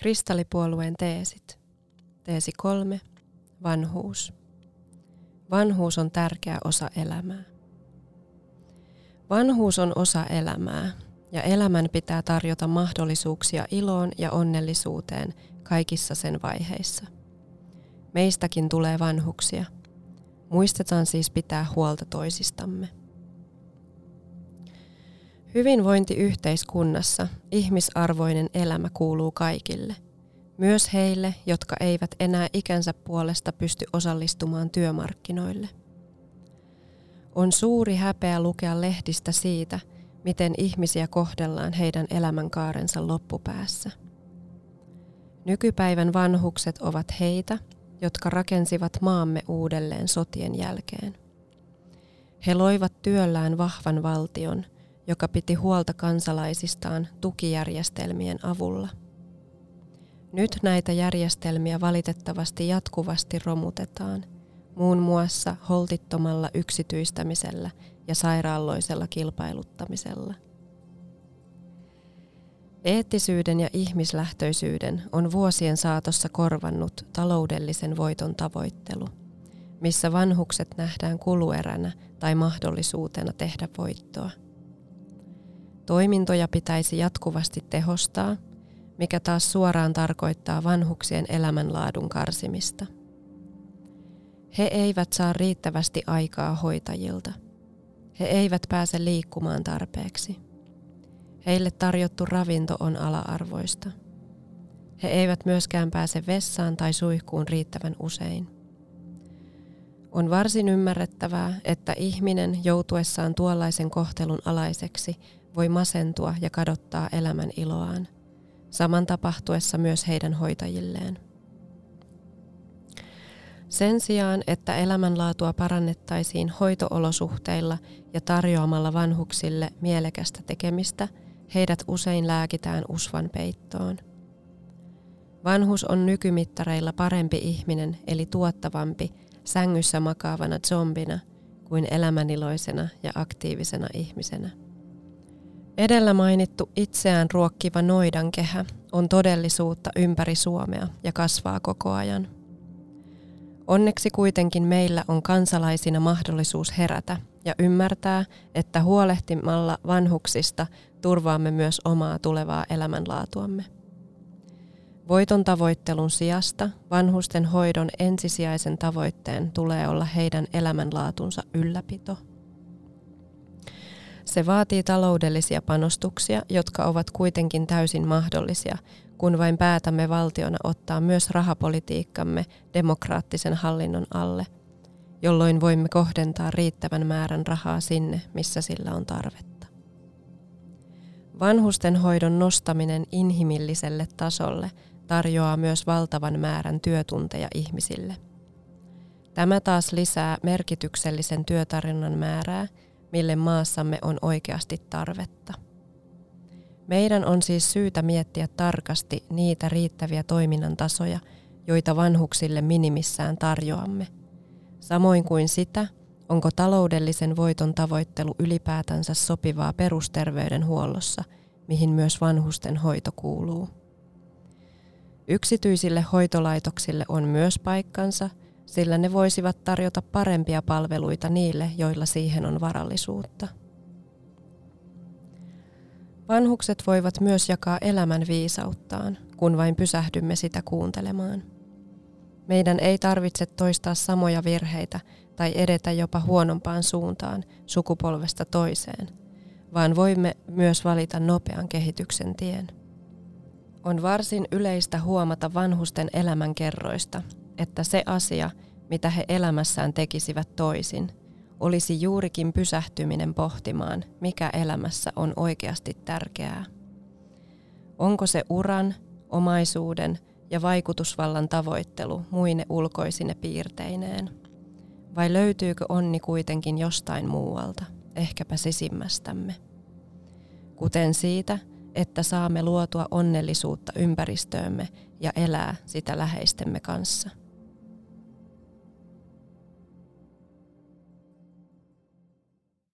Kristallipuolueen teesit. Teesi kolme. Vanhuus. Vanhuus on tärkeä osa elämää. Vanhuus on osa elämää, ja elämän pitää tarjota mahdollisuuksia iloon ja onnellisuuteen kaikissa sen vaiheissa. Meistäkin tulee vanhuksia. Muistetaan siis pitää huolta toisistamme. Hyvinvointiyhteiskunnassa ihmisarvoinen elämä kuuluu kaikille, myös heille, jotka eivät enää ikänsä puolesta pysty osallistumaan työmarkkinoille. On suuri häpeä lukea lehdistä siitä, miten ihmisiä kohdellaan heidän elämänkaarensa loppupäässä. Nykypäivän vanhukset ovat heitä, jotka rakensivat maamme uudelleen sotien jälkeen. He loivat työllään vahvan valtion, joka piti huolta kansalaisistaan tukijärjestelmien avulla. Nyt näitä järjestelmiä valitettavasti jatkuvasti romutetaan, muun muassa holtittomalla yksityistämisellä ja sairaalloisella kilpailuttamisella. Eettisyyden ja ihmislähtöisyyden on vuosien saatossa korvannut taloudellisen voiton tavoittelu, missä vanhukset nähdään kulueränä tai mahdollisuutena tehdä voittoa. Toimintoja pitäisi jatkuvasti tehostaa, mikä taas suoraan tarkoittaa vanhuksien elämänlaadun karsimista. He eivät saa riittävästi aikaa hoitajilta – he eivät pääse liikkumaan tarpeeksi. Heille tarjottu ravinto on ala-arvoista. He eivät myöskään pääse vessaan tai suihkuun riittävän usein. On varsin ymmärrettävää, että ihminen joutuessaan tuollaisen kohtelun alaiseksi voi masentua ja kadottaa elämän iloaan, saman tapahtuessa myös heidän hoitajilleen. Sen sijaan, että elämänlaatua parannettaisiin hoitoolosuhteilla ja tarjoamalla vanhuksille mielekästä tekemistä, heidät usein lääkitään usvan peittoon. Vanhus on nykymittareilla parempi ihminen eli tuottavampi sängyssä makaavana zombina kuin elämäniloisena ja aktiivisena ihmisenä. Edellä mainittu itseään ruokkiva noidankehä on todellisuutta ympäri Suomea ja kasvaa koko ajan. Onneksi kuitenkin meillä on kansalaisina mahdollisuus herätä ja ymmärtää, että huolehtimalla vanhuksista turvaamme myös omaa tulevaa elämänlaatuamme. Voiton tavoittelun sijasta vanhusten hoidon ensisijaisen tavoitteen tulee olla heidän elämänlaatunsa ylläpito. Se vaatii taloudellisia panostuksia, jotka ovat kuitenkin täysin mahdollisia, kun vain päätämme valtiona ottaa myös rahapolitiikkamme demokraattisen hallinnon alle, jolloin voimme kohdentaa riittävän määrän rahaa sinne, missä sillä on tarvetta. Vanhusten hoidon nostaminen inhimilliselle tasolle tarjoaa myös valtavan määrän työtunteja ihmisille. Tämä taas lisää merkityksellisen työtarjonnan määrää, mille maassamme on oikeasti tarvetta. Meidän on siis syytä miettiä tarkasti niitä riittäviä toiminnan tasoja, joita vanhuksille minimissään tarjoamme. Samoin kuin sitä, onko taloudellisen voiton tavoittelu ylipäätänsä sopivaa perusterveydenhuollossa, mihin myös vanhusten hoito kuuluu. Yksityisille hoitolaitoksille on myös paikkansa, sillä ne voisivat tarjota parempia palveluita niille, joilla siihen on varallisuutta. Vanhukset voivat myös jakaa elämän viisauttaan, kun vain pysähdymme sitä kuuntelemaan. Meidän ei tarvitse toistaa samoja virheitä tai edetä jopa huonompaan suuntaan sukupolvesta toiseen, vaan voimme myös valita nopean kehityksen tien. On varsin yleistä huomata vanhusten elämänkerroista, että se asia, mitä he elämässään tekisivät toisin – olisi juurikin pysähtyminen pohtimaan, mikä elämässä on oikeasti tärkeää. Onko se uran, omaisuuden ja vaikutusvallan tavoittelu muine ulkoisine piirteineen? Vai löytyykö onni kuitenkin jostain muualta, ehkäpä sisimmästämme? Kuten siitä, että saamme luotua onnellisuutta ympäristöömme ja elää sitä läheistemme kanssa.